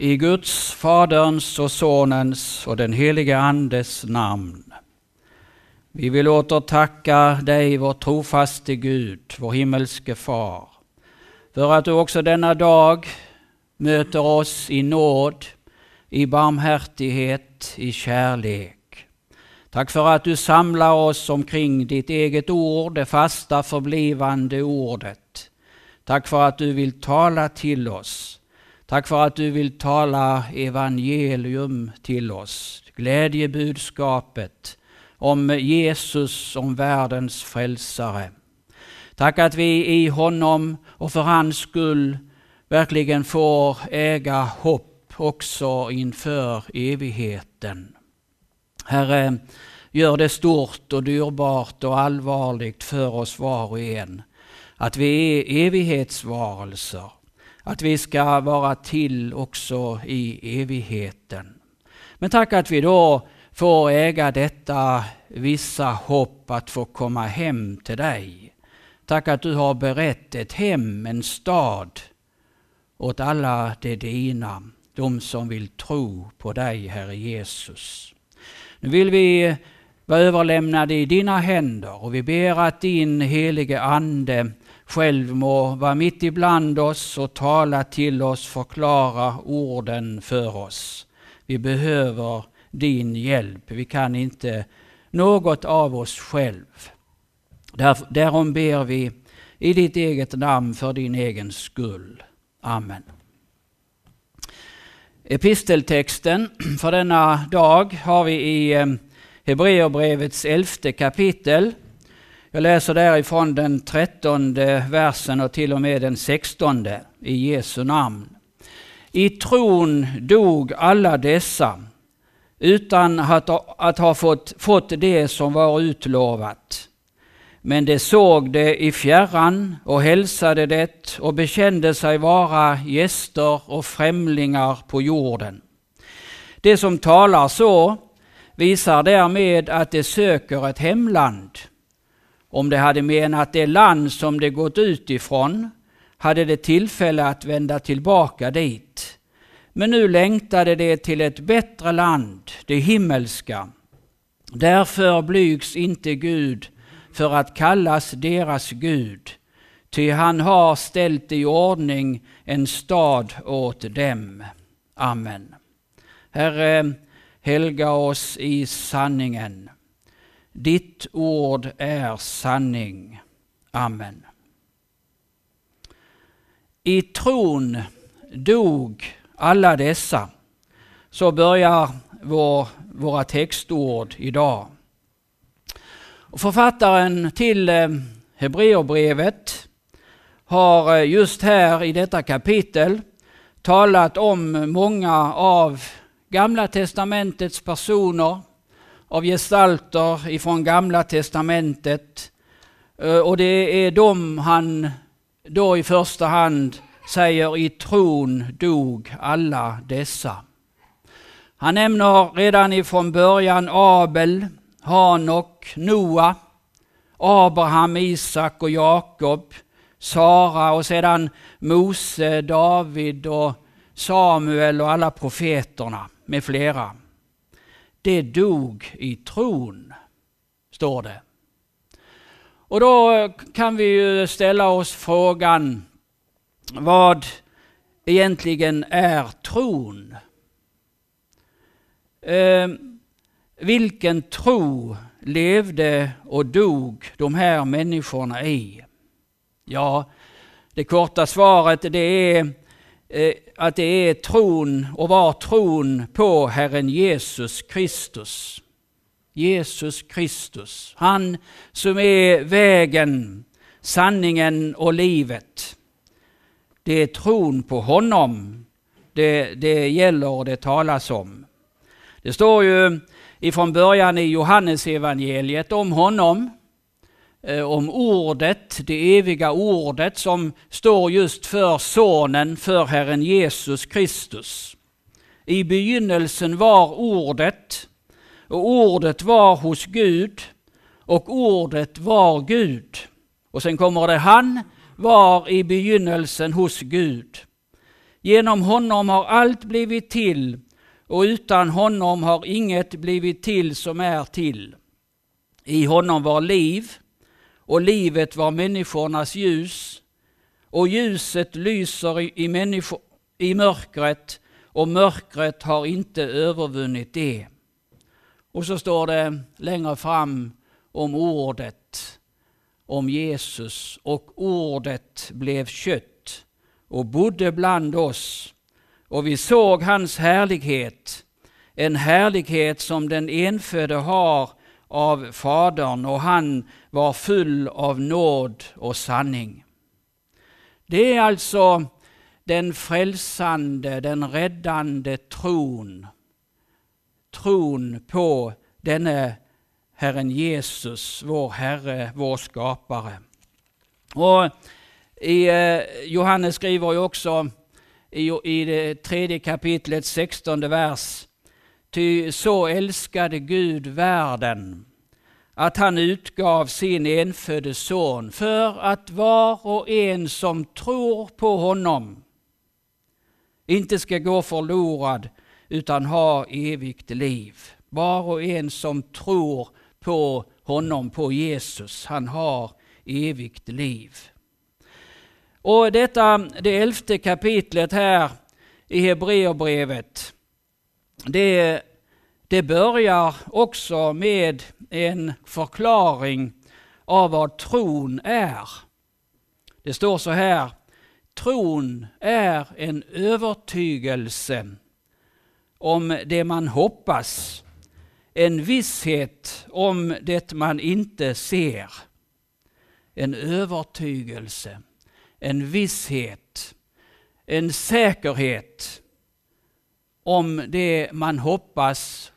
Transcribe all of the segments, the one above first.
I Guds, Faderns och Sonens och den helige Andes namn. Vi vill åter tacka dig, vår trofaste Gud, vår himmelske Far, för att du också denna dag möter oss i nåd, i barmhärtighet, i kärlek. Tack för att du samlar oss omkring ditt eget ord, det fasta förblivande ordet. Tack för att du vill tala till oss. Tack för att du vill tala evangelium till oss, glädjebudskapet om Jesus som världens frälsare. Tack att vi i honom och för hans skull verkligen får äga hopp också inför evigheten. Herre, gör det stort och dyrbart och allvarligt för oss var och en att vi är evighetsvarelser, att vi ska vara till också i evigheten. Men tack att vi då får äga detta vissa hopp att få komma hem till dig. Tack att du har berett ett hem, en stad åt alla de dina, de som vill tro på dig, Herre Jesus. Nu vill vi vara överlämnade i dina händer och vi ber att din helige Ande själv må vara mitt ibland oss och tala till oss, förklara orden för oss. Vi behöver din hjälp. Vi kan inte något av oss själv. Där, därom ber vi i ditt eget namn för din egen skull. Amen. Episteltexten för denna dag har vi i eh, Hebreerbrevets elfte kapitel. Jag läser därifrån den trettonde versen och till och med den sextonde i Jesu namn. I tron dog alla dessa utan att, att ha fått, fått det som var utlovat. Men de såg det i fjärran och hälsade det och bekände sig vara gäster och främlingar på jorden. Det som talar så visar därmed att de söker ett hemland. Om de hade menat det land som de gått ut ifrån hade de tillfälle att vända tillbaka dit. Men nu längtade de till ett bättre land, det himmelska. Därför blygs inte Gud för att kallas deras Gud, ty han har ställt i ordning en stad åt dem. Amen. Herre, helga oss i sanningen. Ditt ord är sanning. Amen. I tron dog alla dessa. Så börjar vår, våra textord idag. Och författaren till eh, Hebreerbrevet har eh, just här i detta kapitel talat om många av Gamla testamentets personer, av gestalter ifrån Gamla testamentet. Eh, och det är dem han då i första hand säger i tron dog alla dessa. Han nämner redan ifrån början Abel, Hanok, Noa, Abraham, Isak och Jakob, Sara och sedan Mose, David och Samuel och alla profeterna med flera. Det dog i tron, står det. Och då kan vi ju ställa oss frågan vad egentligen är tron? Eh, vilken tro levde och dog de här människorna i? Ja, det korta svaret det är Eh, att det är tron och var tron på Herren Jesus Kristus. Jesus Kristus, han som är vägen, sanningen och livet. Det är tron på honom det, det gäller och det talas om. Det står ju ifrån början i Johannes evangeliet om honom, Eh, om ordet, det eviga ordet som står just för sonen, för Herren Jesus Kristus. I begynnelsen var ordet, och ordet var hos Gud, och ordet var Gud. Och sen kommer det han var i begynnelsen hos Gud. Genom honom har allt blivit till och utan honom har inget blivit till som är till. I honom var liv och livet var människornas ljus och ljuset lyser i, i, människor, i mörkret och mörkret har inte övervunnit det. Och så står det längre fram om ordet, om Jesus och ordet blev kött och bodde bland oss och vi såg hans härlighet, en härlighet som den enfödde har av Fadern och han var full av nåd och sanning. Det är alltså den frälsande, den räddande tron. Tron på denne Herren Jesus, vår Herre, vår skapare. Och i, eh, Johannes skriver ju också i, i det tredje kapitlet, 16 vers. Ty så älskade Gud världen att han utgav sin enfödde son för att var och en som tror på honom inte ska gå förlorad utan ha evigt liv. Var och en som tror på honom, på Jesus, han har evigt liv. Och detta, det elfte kapitlet här i Hebreerbrevet, det, det börjar också med en förklaring av vad tron är. Det står så här, tron är en övertygelse om det man hoppas, en visshet om det man inte ser. En övertygelse en visshet, en säkerhet om det man hoppas,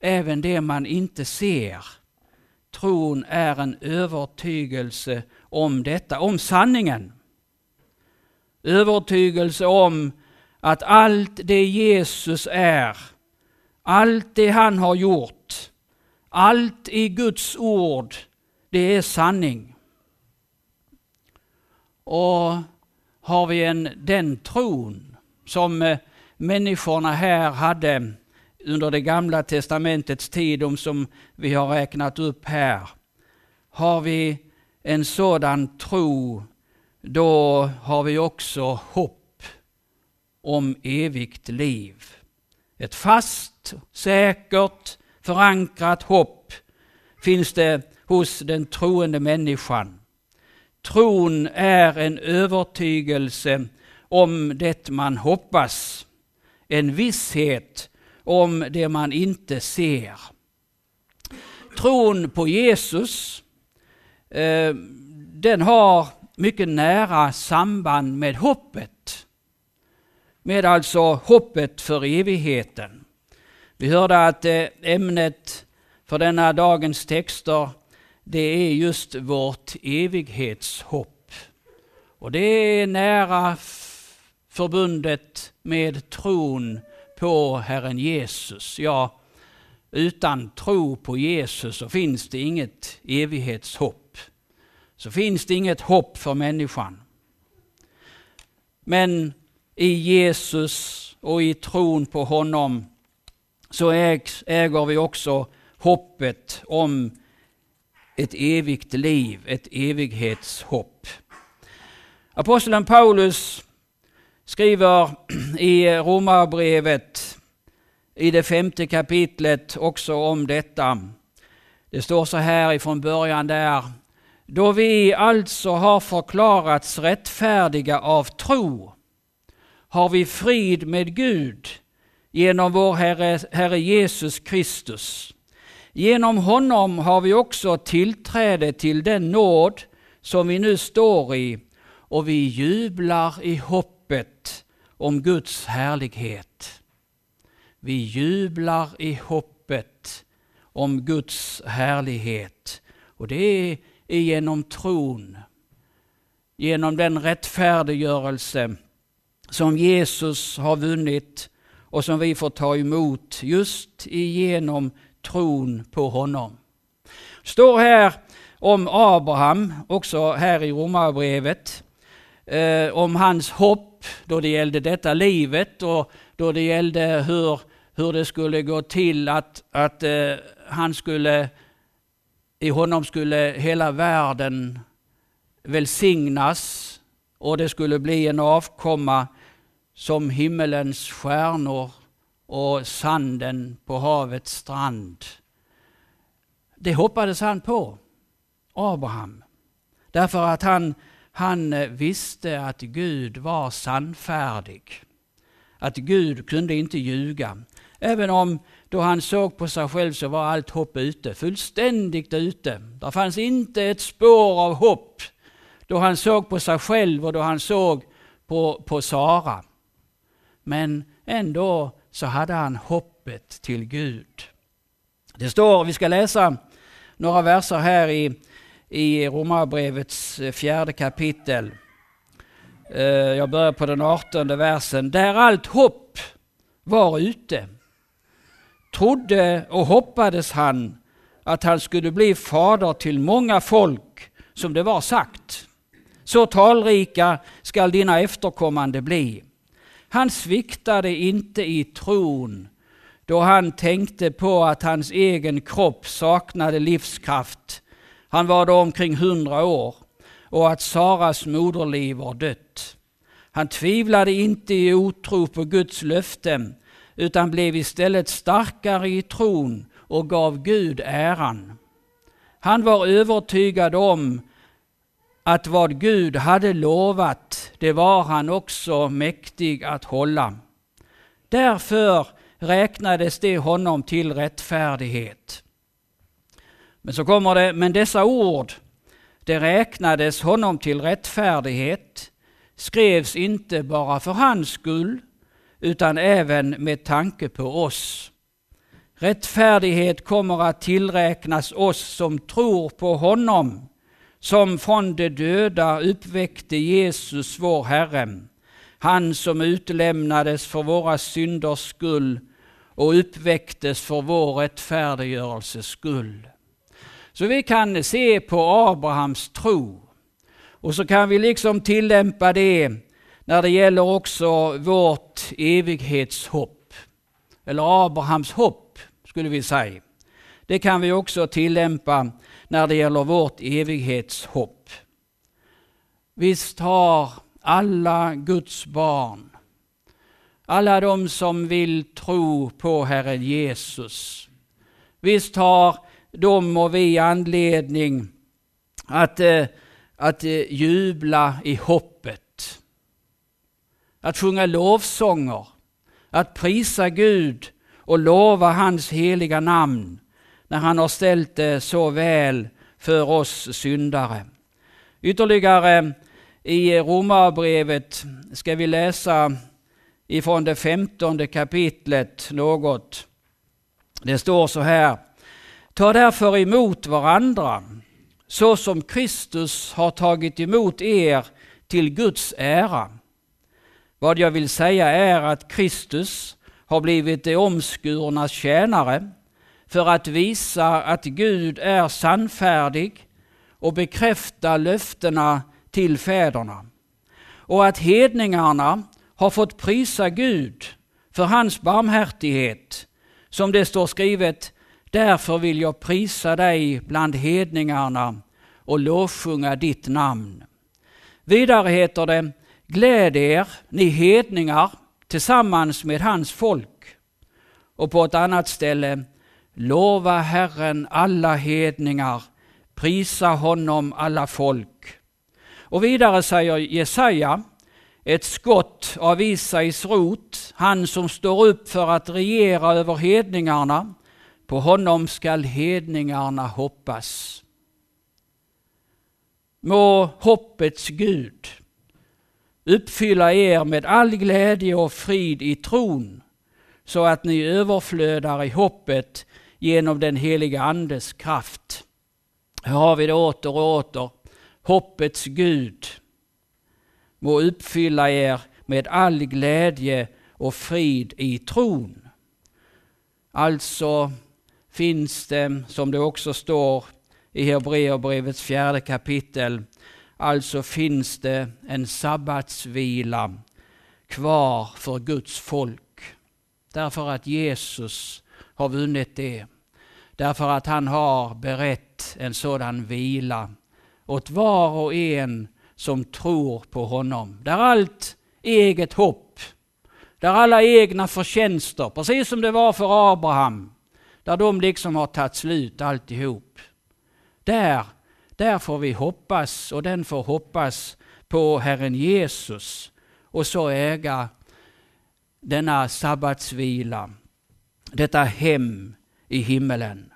även det man inte ser. Tron är en övertygelse om detta, om sanningen. Övertygelse om att allt det Jesus är, allt det han har gjort, allt i Guds ord, det är sanning. Och har vi en, den tron som eh, människorna här hade under det gamla testamentets tid, de som vi har räknat upp här. Har vi en sådan tro, då har vi också hopp om evigt liv. Ett fast, säkert, förankrat hopp finns det hos den troende människan. Tron är en övertygelse om det man hoppas, en visshet om det man inte ser. Tron på Jesus, eh, den har mycket nära samband med hoppet. Med alltså hoppet för evigheten. Vi hörde att eh, ämnet för denna dagens texter det är just vårt evighetshopp. Och det är nära förbundet med tron på Herren Jesus. Ja, utan tro på Jesus så finns det inget evighetshopp. Så finns det inget hopp för människan. Men i Jesus och i tron på honom så äger vi också hoppet om ett evigt liv, ett evighetshopp. Aposteln Paulus skriver i Romarbrevet i det femte kapitlet också om detta. Det står så här ifrån början där. Då vi alltså har förklarats rättfärdiga av tro har vi frid med Gud genom vår Herre, Herre Jesus Kristus Genom honom har vi också tillträde till den nåd som vi nu står i och vi jublar i hopp hoppet om Guds härlighet. Vi jublar i hoppet om Guds härlighet. Och det är genom tron, genom den rättfärdiggörelse som Jesus har vunnit och som vi får ta emot just genom tron på honom. Det står här om Abraham, också här i Romarbrevet eh, om hans hopp då det gällde detta livet och då det gällde hur, hur det skulle gå till att, att eh, han skulle, i honom skulle hela världen välsignas och det skulle bli en avkomma som himmelens stjärnor och sanden på havets strand. Det hoppades han på, Abraham. Därför att han, han eh, visste att Gud var sannfärdig. Att Gud kunde inte ljuga. Även om då han såg på sig själv så var allt hopp ute, fullständigt ute. Det fanns inte ett spår av hopp då han såg på sig själv och då han såg på, på Sara. Men ändå så hade han hoppet till Gud. Det står, vi ska läsa några verser här i, i Romarbrevets eh, fjärde kapitel. Eh, jag börjar på den artonde versen. Där allt hopp var ute trodde och hoppades han att han skulle bli fader till många folk som det var sagt. Så talrika skall dina efterkommande bli. Han sviktade inte i tron då han tänkte på att hans egen kropp saknade livskraft. Han var då omkring hundra år och att Saras moderliv var dött. Han tvivlade inte i otro på Guds löften utan blev istället starkare i tron och gav Gud äran. Han var övertygad om att vad Gud hade lovat, det var han också mäktig att hålla. Därför räknades det honom till rättfärdighet. Men så kommer det, men dessa ord, det räknades honom till rättfärdighet, skrevs inte bara för hans skull, utan även med tanke på oss. Rättfärdighet kommer att tillräknas oss som tror på honom som från de döda uppväckte Jesus vår Herre, han som utlämnades för våra synders skull och uppväcktes för vår rättfärdiggörelses skull. Så vi kan se på Abrahams tro och så kan vi liksom tillämpa det när det gäller också vårt evighetshopp. Eller Abrahams hopp skulle vi säga. Det kan vi också tillämpa när det gäller vårt evighetshopp. Visst har alla Guds barn, alla de som vill tro på Herren Jesus, visst har de och vi anledning att, eh, att eh, jubla i hoppet. Att sjunga lovsånger, att prisa Gud och lova hans heliga namn när han har ställt det så väl för oss syndare. Ytterligare eh, i Romarbrevet ska vi läsa ifrån det femtonde kapitlet något. Det står så här. Ta därför emot varandra så som Kristus har tagit emot er till Guds ära. Vad jag vill säga är att Kristus har blivit de omskurnas tjänare för att visa att Gud är sannfärdig och bekräfta löftena till fäderna. Och att hedningarna har fått prisa Gud för hans barmhärtighet, som det står skrivet, därför vill jag prisa dig bland hedningarna och lovsjunga ditt namn. Vidare heter det, gläd er, ni hedningar, tillsammans med hans folk. Och på ett annat ställe, Lova Herren alla hedningar, prisa honom alla folk. Och vidare säger Jesaja, ett skott av Isais rot, han som står upp för att regera över hedningarna, på honom skall hedningarna hoppas. Må hoppets Gud uppfylla er med all glädje och frid i tron, så att ni överflödar i hoppet genom den heliga Andes kraft. Här har vi det åter och åter. Hoppets Gud må uppfylla er med all glädje och frid i tron. Alltså finns det, som det också står i Hebreerbrevets fjärde kapitel, alltså finns det en sabbatsvila kvar för Guds folk. Därför att Jesus har vunnit det. Därför att han har berett en sådan vila åt var och en som tror på honom. Där allt eget hopp, där alla egna förtjänster, precis som det var för Abraham, där de liksom har tagit slut alltihop. Där, där får vi hoppas och den får hoppas på Herren Jesus och så äga denna sabbatsvila, detta hem i himmelen.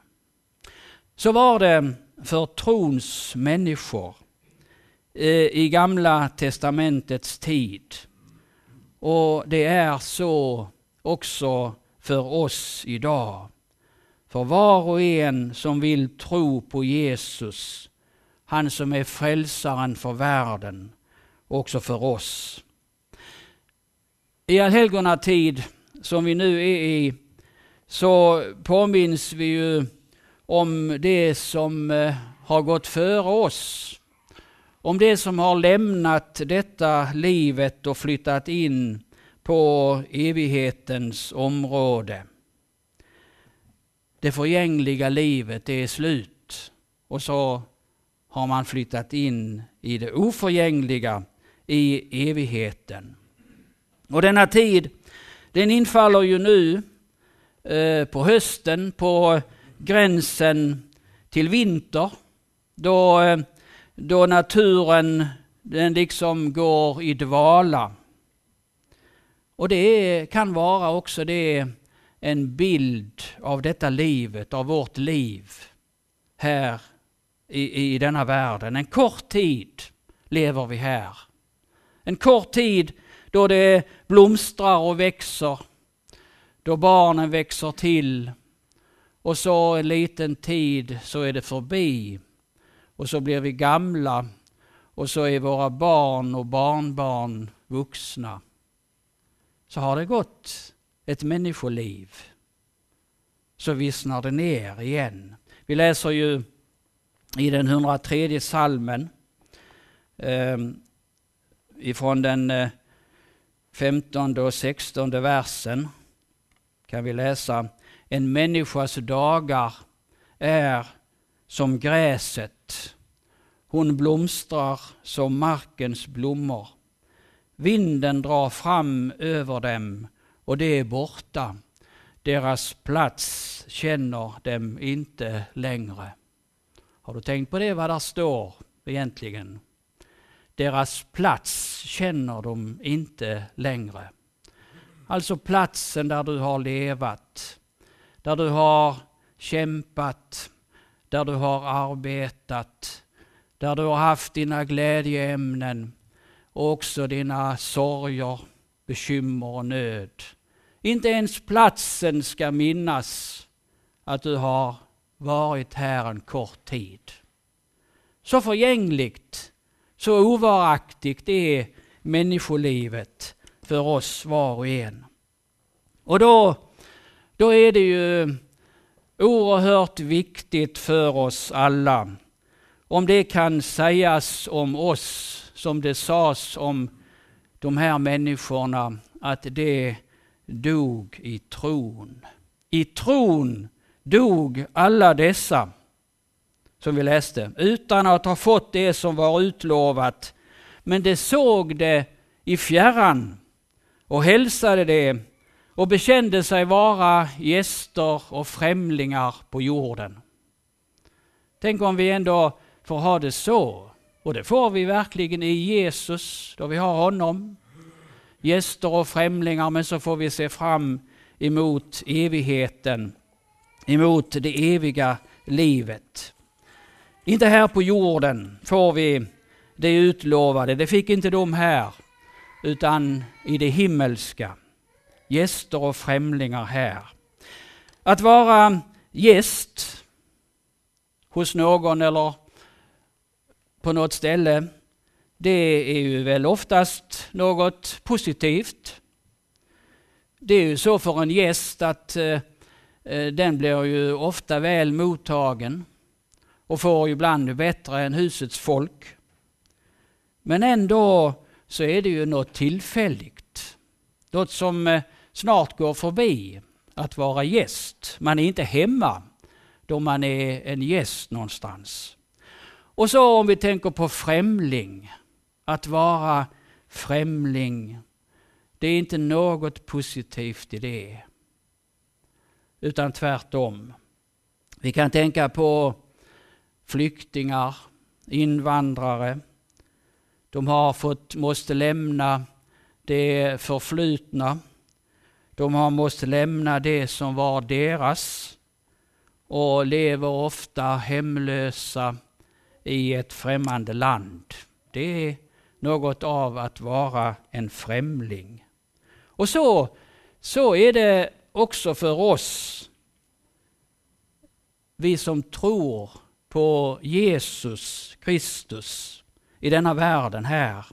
Så var det för trons människor eh, i Gamla testamentets tid. Och det är så också för oss idag. För var och en som vill tro på Jesus, han som är frälsaren för världen, också för oss. I allhelgonatid, som vi nu är i, så påminns vi ju om det som eh, har gått före oss. Om det som har lämnat detta livet och flyttat in på evighetens område. Det förgängliga livet det är slut och så har man flyttat in i det oförgängliga, i evigheten. Och denna tid, den infaller ju nu eh, på hösten, på gränsen till vinter, då, eh, då naturen den liksom går i dvala. Och det kan vara också det en bild av detta livet, av vårt liv här i, i denna världen. En kort tid lever vi här. En kort tid då det blomstrar och växer, då barnen växer till och så en liten tid så är det förbi och så blir vi gamla och så är våra barn och barnbarn vuxna. Så har det gått ett människoliv. Så vissnar det ner igen. Vi läser ju i den 103 salmen eh, ifrån den eh, 15 och 16 versen kan vi läsa En människas dagar är som gräset. Hon blomstrar som markens blommor. Vinden drar fram över dem och det är borta. Deras plats känner dem inte längre. Har du tänkt på det, vad där står egentligen? Deras plats känner de inte längre. Alltså platsen där du har levat, där du har kämpat, där du har arbetat, där du har haft dina glädjeämnen och också dina sorger, bekymmer och nöd. Inte ens platsen ska minnas att du har varit här en kort tid. Så förgängligt, så ovaraktigt är människolivet för oss var och en. Och då, då är det ju oerhört viktigt för oss alla om det kan sägas om oss som det sades om de här människorna att det dog i tron. I tron dog alla dessa som vi läste, utan att ha fått det som var utlovat. Men de såg det i fjärran och hälsade det och bekände sig vara gäster och främlingar på jorden. Tänk om vi ändå får ha det så. Och det får vi verkligen i Jesus, då vi har honom. Gäster och främlingar, men så får vi se fram emot evigheten, emot det eviga livet. Inte här på jorden får vi det utlovade, det fick inte de här, utan i det himmelska. Gäster och främlingar här. Att vara gäst hos någon eller på något ställe, det är ju väl oftast något positivt. Det är ju så för en gäst att eh, eh, den blir ju ofta väl mottagen och får ibland bättre än husets folk. Men ändå så är det ju något tillfälligt. Något som eh, snart går förbi, att vara gäst. Man är inte hemma då man är en gäst någonstans. Och så om vi tänker på främling, att vara främling. Det är inte något positivt i det. Utan tvärtom. Vi kan tänka på flyktingar, invandrare. De har fått, måste lämna det förflutna. De har måste lämna det som var deras och lever ofta hemlösa i ett främmande land. Det är något av att vara en främling. Och så, så är det också för oss, vi som tror på Jesus Kristus i denna världen här.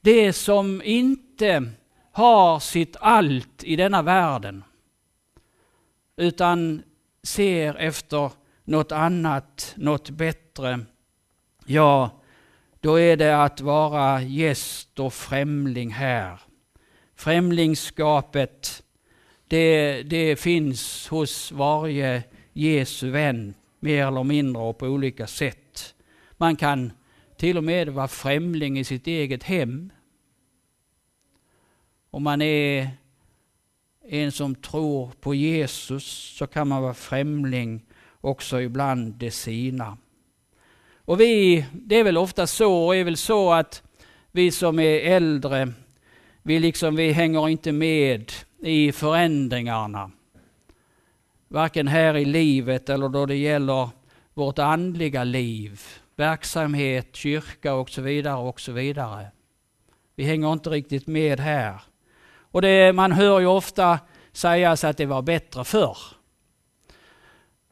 Det som inte har sitt allt i denna världen, utan ser efter något annat, något bättre, ja, då är det att vara gäst och främling här. Främlingskapet, det, det finns hos varje Jesu vän, mer eller mindre och på olika sätt. Man kan till och med vara främling i sitt eget hem. Om man är en som tror på Jesus så kan man vara främling också ibland de sina. Och vi, det är väl ofta så, och är väl så att vi som är äldre, vi liksom, vi hänger inte med i förändringarna. Varken här i livet eller då det gäller vårt andliga liv, verksamhet, kyrka och så vidare och så vidare. Vi hänger inte riktigt med här. Och det, man hör ju ofta sägas att det var bättre förr.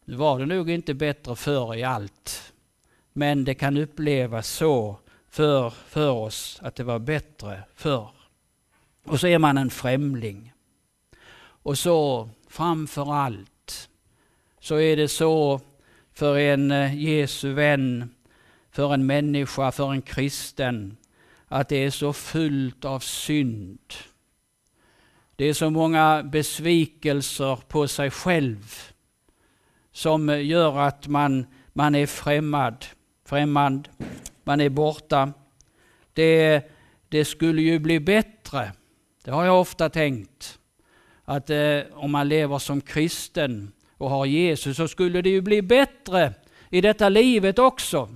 Nu var det nog inte bättre förr i allt. Men det kan upplevas så för, för oss att det var bättre förr. Och så är man en främling. Och så framför allt så är det så för en eh, Jesu vän, för en människa, för en kristen, att det är så fullt av synd det är så många besvikelser på sig själv som gör att man, man är främmad, främmande, man är borta. Det, det skulle ju bli bättre, det har jag ofta tänkt, att eh, om man lever som kristen och har Jesus så skulle det ju bli bättre i detta livet också.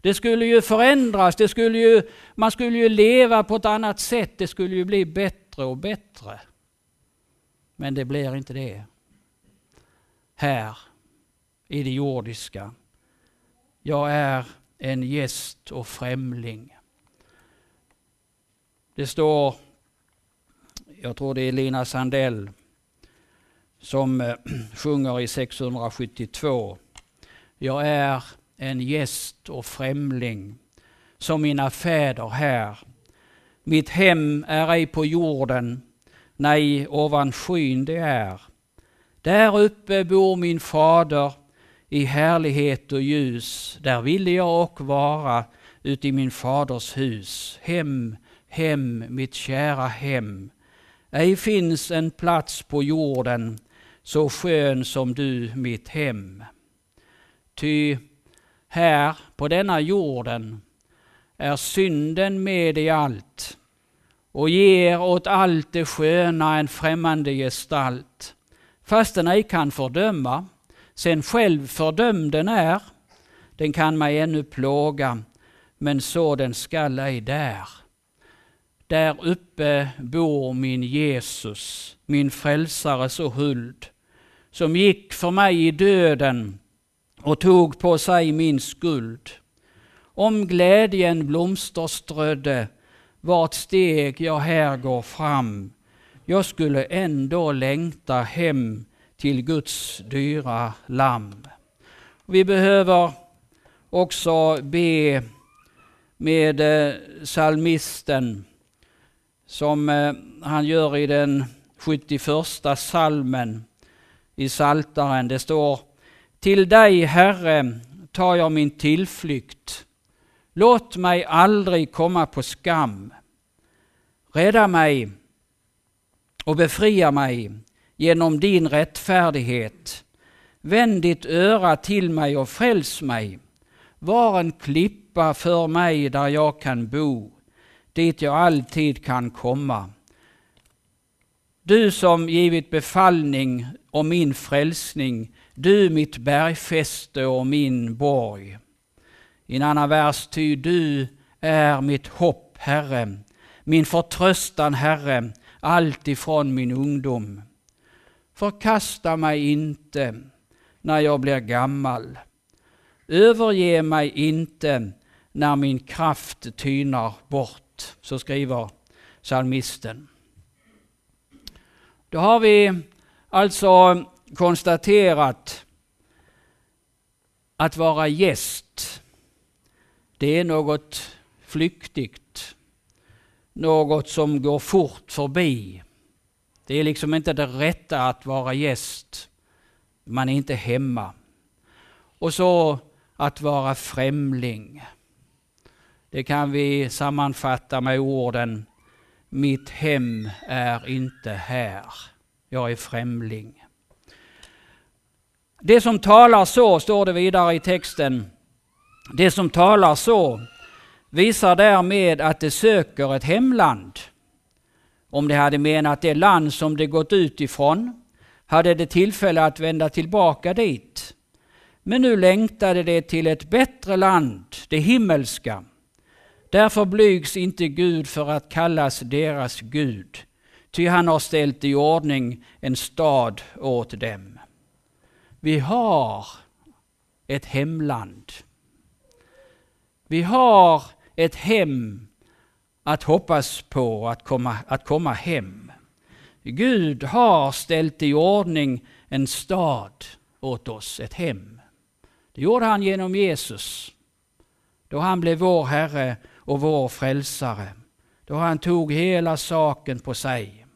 Det skulle ju förändras, det skulle ju, man skulle ju leva på ett annat sätt, det skulle ju bli bättre och bättre. Men det blir inte det. Här, i det jordiska. Jag är en gäst och främling. Det står, jag tror det är Lina Sandell som eh, sjunger i 672. Jag är en gäst och främling som mina fäder här mitt hem är ej på jorden, nej, ovan skyn det är. Där uppe bor min fader i härlighet och ljus. Där ville jag och vara uti min faders hus. Hem, hem, mitt kära hem. Ej finns en plats på jorden så skön som du mitt hem. Ty här på denna jorden är synden med i allt och ger åt allt det sköna en främmande gestalt, fast den ej kan fördöma, sen själv fördömd den är, den kan mig ännu plåga, men så den skall ej där. Där uppe bor min Jesus, min frälsare så huld, som gick för mig i döden och tog på sig min skuld om glädjen blomsterströdde vart steg jag här går fram. Jag skulle ändå längta hem till Guds dyra lamm. Vi behöver också be med eh, salmisten som eh, han gör i den 71 salmen i Saltaren. Det står Till dig, Herre, tar jag min tillflykt Låt mig aldrig komma på skam. Rädda mig och befria mig genom din rättfärdighet. Vänd ditt öra till mig och fräls mig. Var en klippa för mig där jag kan bo, dit jag alltid kan komma. Du som givit befallning om min frälsning, du mitt bergfäste och min borg. I en annan vers, ty du är mitt hopp, Herre, min förtröstan, Herre, allt ifrån min ungdom. Förkasta mig inte när jag blir gammal. Överge mig inte när min kraft tynar bort. Så skriver psalmisten. Då har vi alltså konstaterat att vara gäst, det är något flyktigt, något som går fort förbi. Det är liksom inte det rätta att vara gäst. Man är inte hemma. Och så att vara främling. Det kan vi sammanfatta med orden Mitt hem är inte här. Jag är främling. Det som talar så, står det vidare i texten, det som talar så visar därmed att det söker ett hemland. Om de hade menat det land som de gått ut ifrån hade de tillfälle att vända tillbaka dit. Men nu längtade de till ett bättre land, det himmelska. Därför blygs inte Gud för att kallas deras Gud, ty han har ställt i ordning en stad åt dem. Vi har ett hemland. Vi har ett hem att hoppas på, att komma, att komma hem. Gud har ställt i ordning en stad åt oss, ett hem. Det gjorde han genom Jesus, då han blev vår Herre och vår frälsare, då han tog hela saken på sig.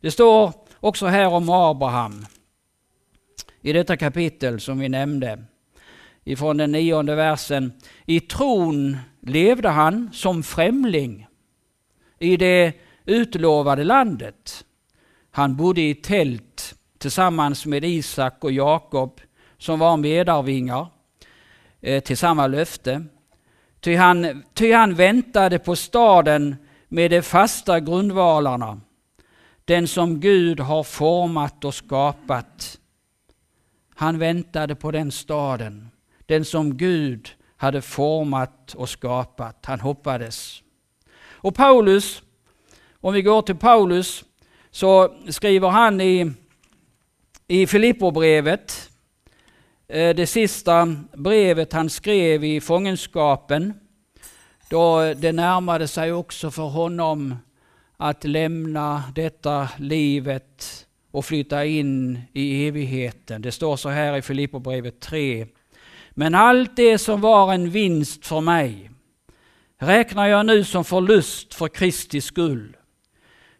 Det står också här om Abraham i detta kapitel som vi nämnde ifrån den nionde versen. I tron levde han som främling i det utlovade landet. Han bodde i tält tillsammans med Isak och Jakob som var medarvingar eh, till samma löfte. Ty han, ty han väntade på staden med de fasta grundvalarna, den som Gud har format och skapat. Han väntade på den staden, den som Gud hade format och skapat. Han hoppades. Och Paulus, om vi går till Paulus, så skriver han i, i Filipperbrevet eh, det sista brevet han skrev i fångenskapen, då det närmade sig också för honom att lämna detta livet och flytta in i evigheten. Det står så här i Filipperbrevet 3. Men allt det som var en vinst för mig räknar jag nu som förlust för Kristi skull.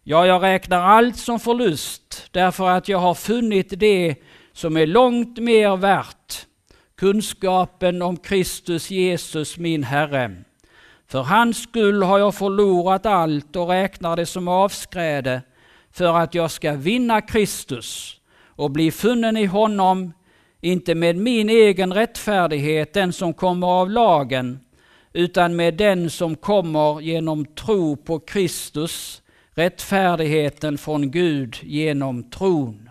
Ja, jag räknar allt som förlust därför att jag har funnit det som är långt mer värt, kunskapen om Kristus Jesus min Herre. För hans skull har jag förlorat allt och räknar det som avskräde för att jag ska vinna Kristus och bli funnen i honom, inte med min egen rättfärdighet, den som kommer av lagen, utan med den som kommer genom tro på Kristus, rättfärdigheten från Gud genom tron.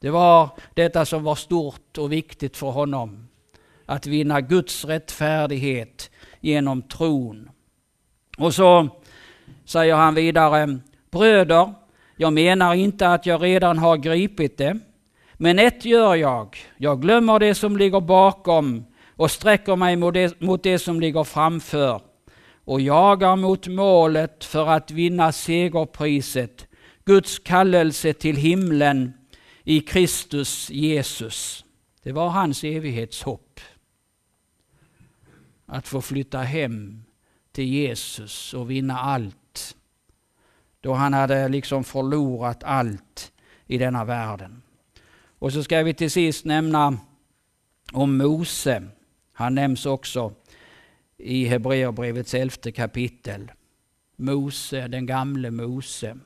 Det var detta som var stort och viktigt för honom. Att vinna Guds rättfärdighet genom tron. Och så säger han vidare, bröder, jag menar inte att jag redan har gripit det, men ett gör jag, jag glömmer det som ligger bakom och sträcker mig mot det, mot det som ligger framför och jagar mot målet för att vinna segerpriset, Guds kallelse till himlen i Kristus Jesus. Det var hans evighetshopp. Att få flytta hem till Jesus och vinna allt. Då han hade liksom förlorat allt i denna världen. Och så ska vi till sist nämna om Mose. Han nämns också i Hebreerbrevets elfte kapitel. Mose, den gamle Mose.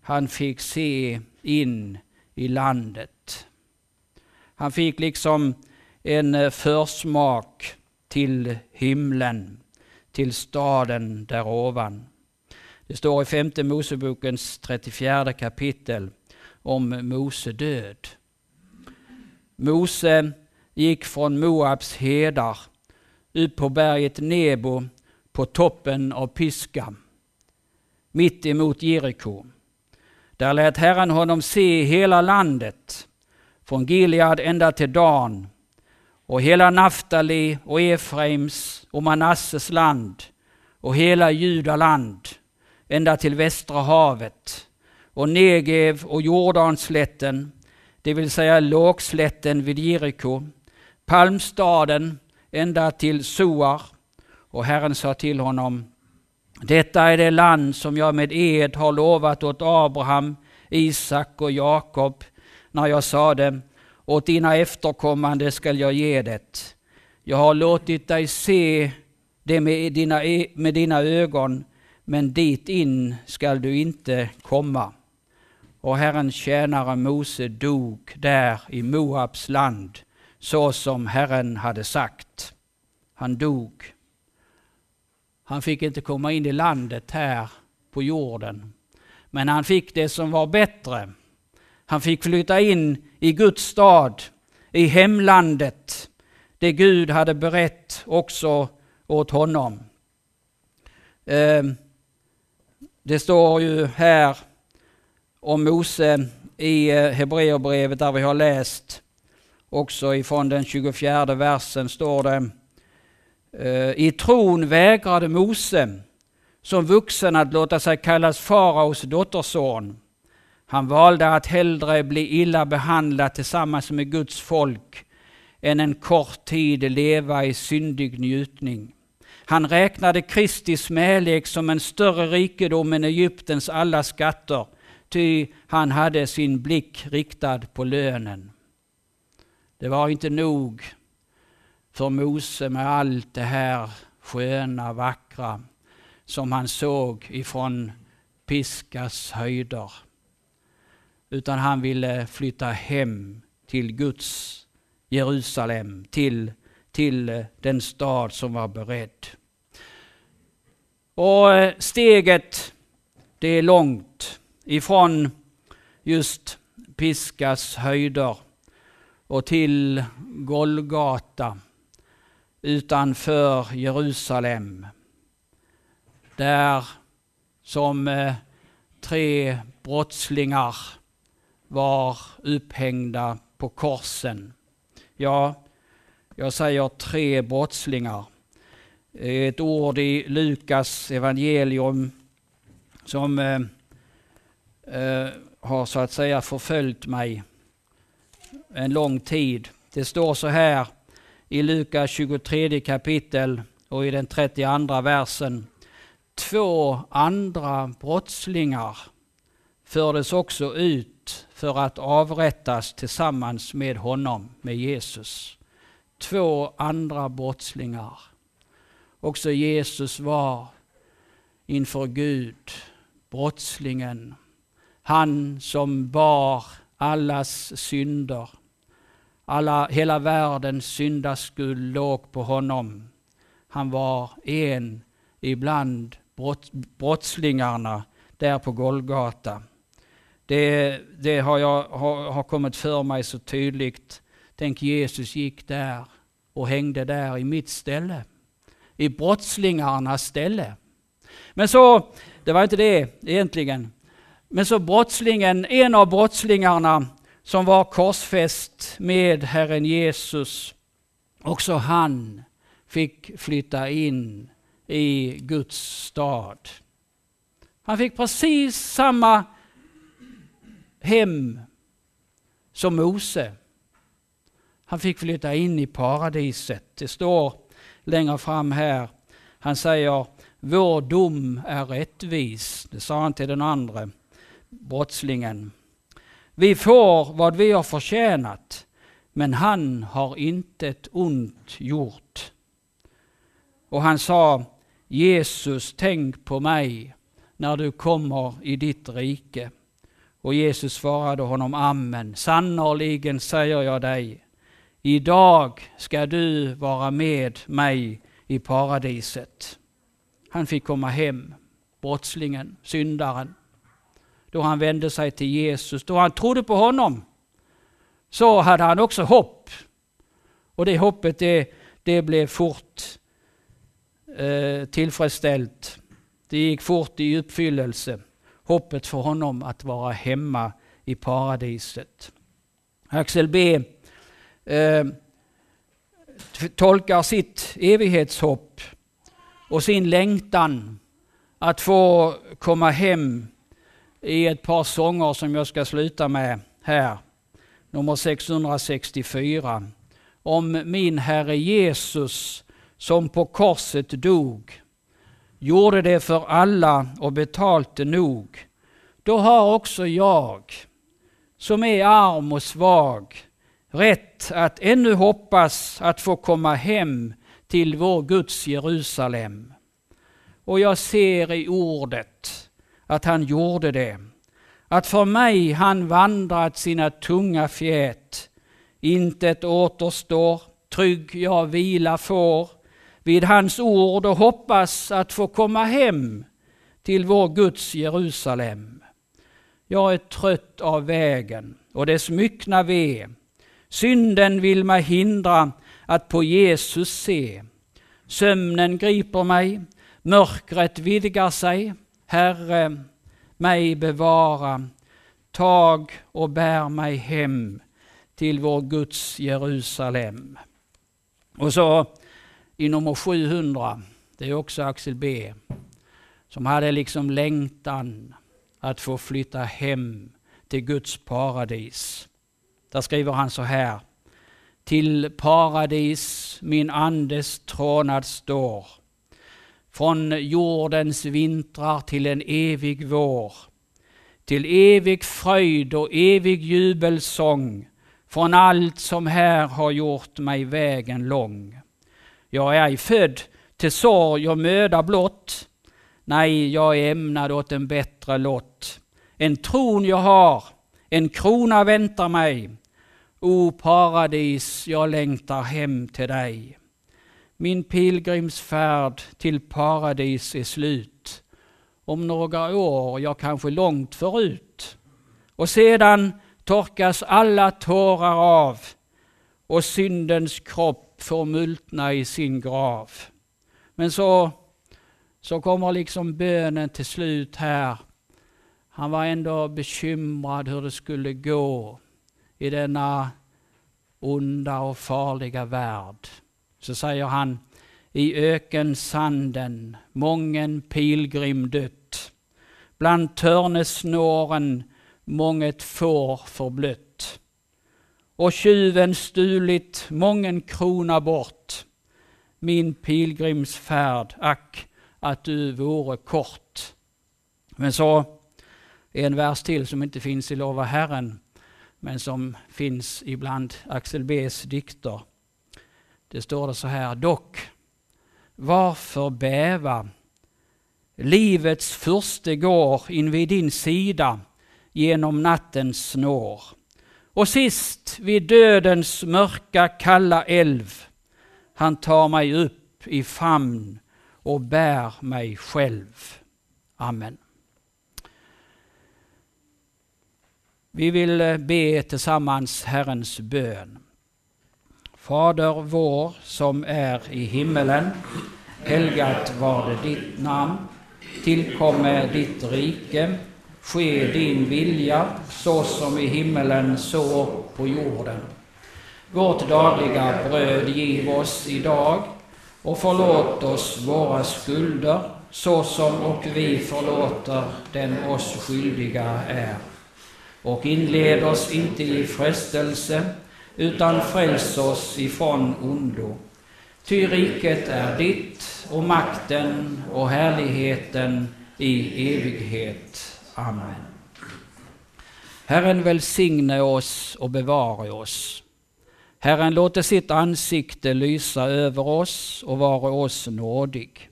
Han fick se in i landet. Han fick liksom en eh, försmak till himlen, till staden där ovan. Det står i femte Mosebokens 34 kapitel om Mose död. Mose gick från Moabs hedar upp på berget Nebo på toppen av Piska, mitt emot Jeriko. Där lät Herren honom se hela landet, från Gilead ända till Dan, och hela Naftali och Efraims och Manasses land och hela Judaland ända till Västra havet och Negev och Jordanslätten, det vill säga lågslätten vid Jeriko, palmstaden ända till Soar. Och Herren sa till honom, detta är det land som jag med ed har lovat åt Abraham, Isak och Jakob när jag sade, åt dina efterkommande skall jag ge det. Jag har låtit dig se det med dina, e-, med dina ögon, men dit in skall du inte komma. Och Herrens tjänare Mose dog där i Moabs land, så som Herren hade sagt. Han dog. Han fick inte komma in i landet här på jorden. Men han fick det som var bättre. Han fick flytta in i Guds stad, i hemlandet, det Gud hade berett också åt honom. Ehm, det står ju här om Mose i eh, Hebreerbrevet där vi har läst också ifrån den 24 versen står det eh, I tron vägrade Mose som vuxen att låta sig kallas faraos dotterson. Han valde att hellre bli illa behandlad tillsammans med Guds folk än en kort tid leva i syndig njutning. Han räknade Kristi smälek som en större rikedom än Egyptens alla skatter, ty han hade sin blick riktad på lönen. Det var inte nog för Mose med allt det här sköna, vackra som han såg ifrån Piskas höjder. Utan han ville flytta hem till Guds Jerusalem, till, till den stad som var beredd. Och eh, steget, det är långt ifrån just Piskas höjder och till Golgata utanför Jerusalem. Där som eh, tre brottslingar var upphängda på korsen. Ja, jag säger tre brottslingar. Eh, ett ord i Lukas evangelium som eh, eh, har så att säga förföljt mig en lång tid. Det står så här i Lukas 23 kapitel och i den 32 versen. Två andra brottslingar fördes också ut för att avrättas tillsammans med honom, med Jesus. Två andra brottslingar. Också Jesus var inför Gud brottslingen. Han som bar allas synder. Alla, hela världens syndaskuld låg på honom. Han var en ibland brott, brottslingarna där på Golgata. Det, det har, jag, har, har kommit för mig så tydligt. Tänk Jesus gick där och hängde där i mitt ställe. I brottslingarnas ställe. Men så, det var inte det egentligen. Men så brottslingen, en av brottslingarna som var korsfäst med Herren Jesus, också han fick flytta in i Guds stad. Han fick precis samma hem som Mose. Han fick flytta in i paradiset. Det står längre fram här. Han säger, vår dom är rättvis. Det sa han till den andra brottslingen. Vi får vad vi har förtjänat, men han har inte ett ont gjort. och han sa Jesus, tänk på mig när du kommer i ditt rike. Och Jesus svarade honom, Amen, sannerligen säger jag dig, idag ska du vara med mig i paradiset. Han fick komma hem, brottslingen, syndaren. Då han vände sig till Jesus, då han trodde på honom, så hade han också hopp. Och det hoppet det, det blev fort eh, tillfredsställt. Det gick fort i uppfyllelse. Hoppet för honom att vara hemma i paradiset. Axel B eh, tolkar sitt evighetshopp och sin längtan att få komma hem i ett par sånger som jag ska sluta med här. Nummer 664. Om min Herre Jesus som på korset dog, gjorde det för alla och betalte nog. Då har också jag, som är arm och svag, rätt att ännu hoppas att få komma hem till vår Guds Jerusalem. Och jag ser i ordet att han gjorde det. Att för mig han vandrat sina tunga fjät. Intet återstår, trygg jag vila får vid hans ord och hoppas att få komma hem till vår Guds Jerusalem. Jag är trött av vägen och dess myckna ve. Synden vill mig hindra att på Jesus se. Sömnen griper mig, mörkret vidgar sig. Herre, mig bevara. Tag och bär mig hem till vår Guds Jerusalem. Och så i nummer 700, det är också Axel B, som hade liksom längtan att få flytta hem till Guds paradis. Där skriver han så här. Till paradis min andes trånad står. Från jordens vintrar till en evig vår. Till evig fröjd och evig jubelsång. Från allt som här har gjort mig vägen lång. Jag är ej född till sorg och möda blott. Nej, jag är ämnad åt en bättre lott. En tron jag har, en krona väntar mig. O paradis, jag längtar hem till dig. Min pilgrimsfärd till paradis är slut. Om några år, ja kanske långt förut. Och sedan torkas alla tårar av och syndens kropp får multna i sin grav. Men så, så kommer liksom bönen till slut här. Han var ändå bekymrad hur det skulle gå i denna onda och farliga värld. Så säger han, i ökensanden mången pilgrim dött. Bland törnesnåren månget får förblött och tjuven stulit mången krona bort. Min pilgrimsfärd, ack, att du vore kort. Men så en vers till som inte finns i Lova Herren, men som finns ibland Axel B's dikter. Det står det så här, dock, varför bäva? Livets furste går invid din sida genom nattens snår. Och sist vid dödens mörka kalla älv, han tar mig upp i famn och bär mig själv. Amen. Vi vill eh, be tillsammans Herrens bön. Fader vår som är i himmelen. Helgat var det ditt namn. Tillkomme ditt rike Ske din vilja, så som i himmelen, så på jorden. Vårt dagliga bröd giv oss idag och förlåt oss våra skulder, så som och vi förlåter den oss skyldiga är. Och inled oss inte i frestelse, utan fräls oss ifrån ondo. Ty riket är ditt och makten och härligheten i evighet. Amen. Herren välsigne oss och bevare oss. Herren låter sitt ansikte lysa över oss och vare oss nådig.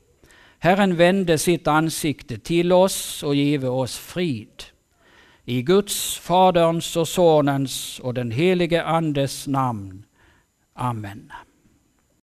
Herren vände sitt ansikte till oss och give oss frid. I Guds, Faderns och Sonens och den helige Andes namn. Amen.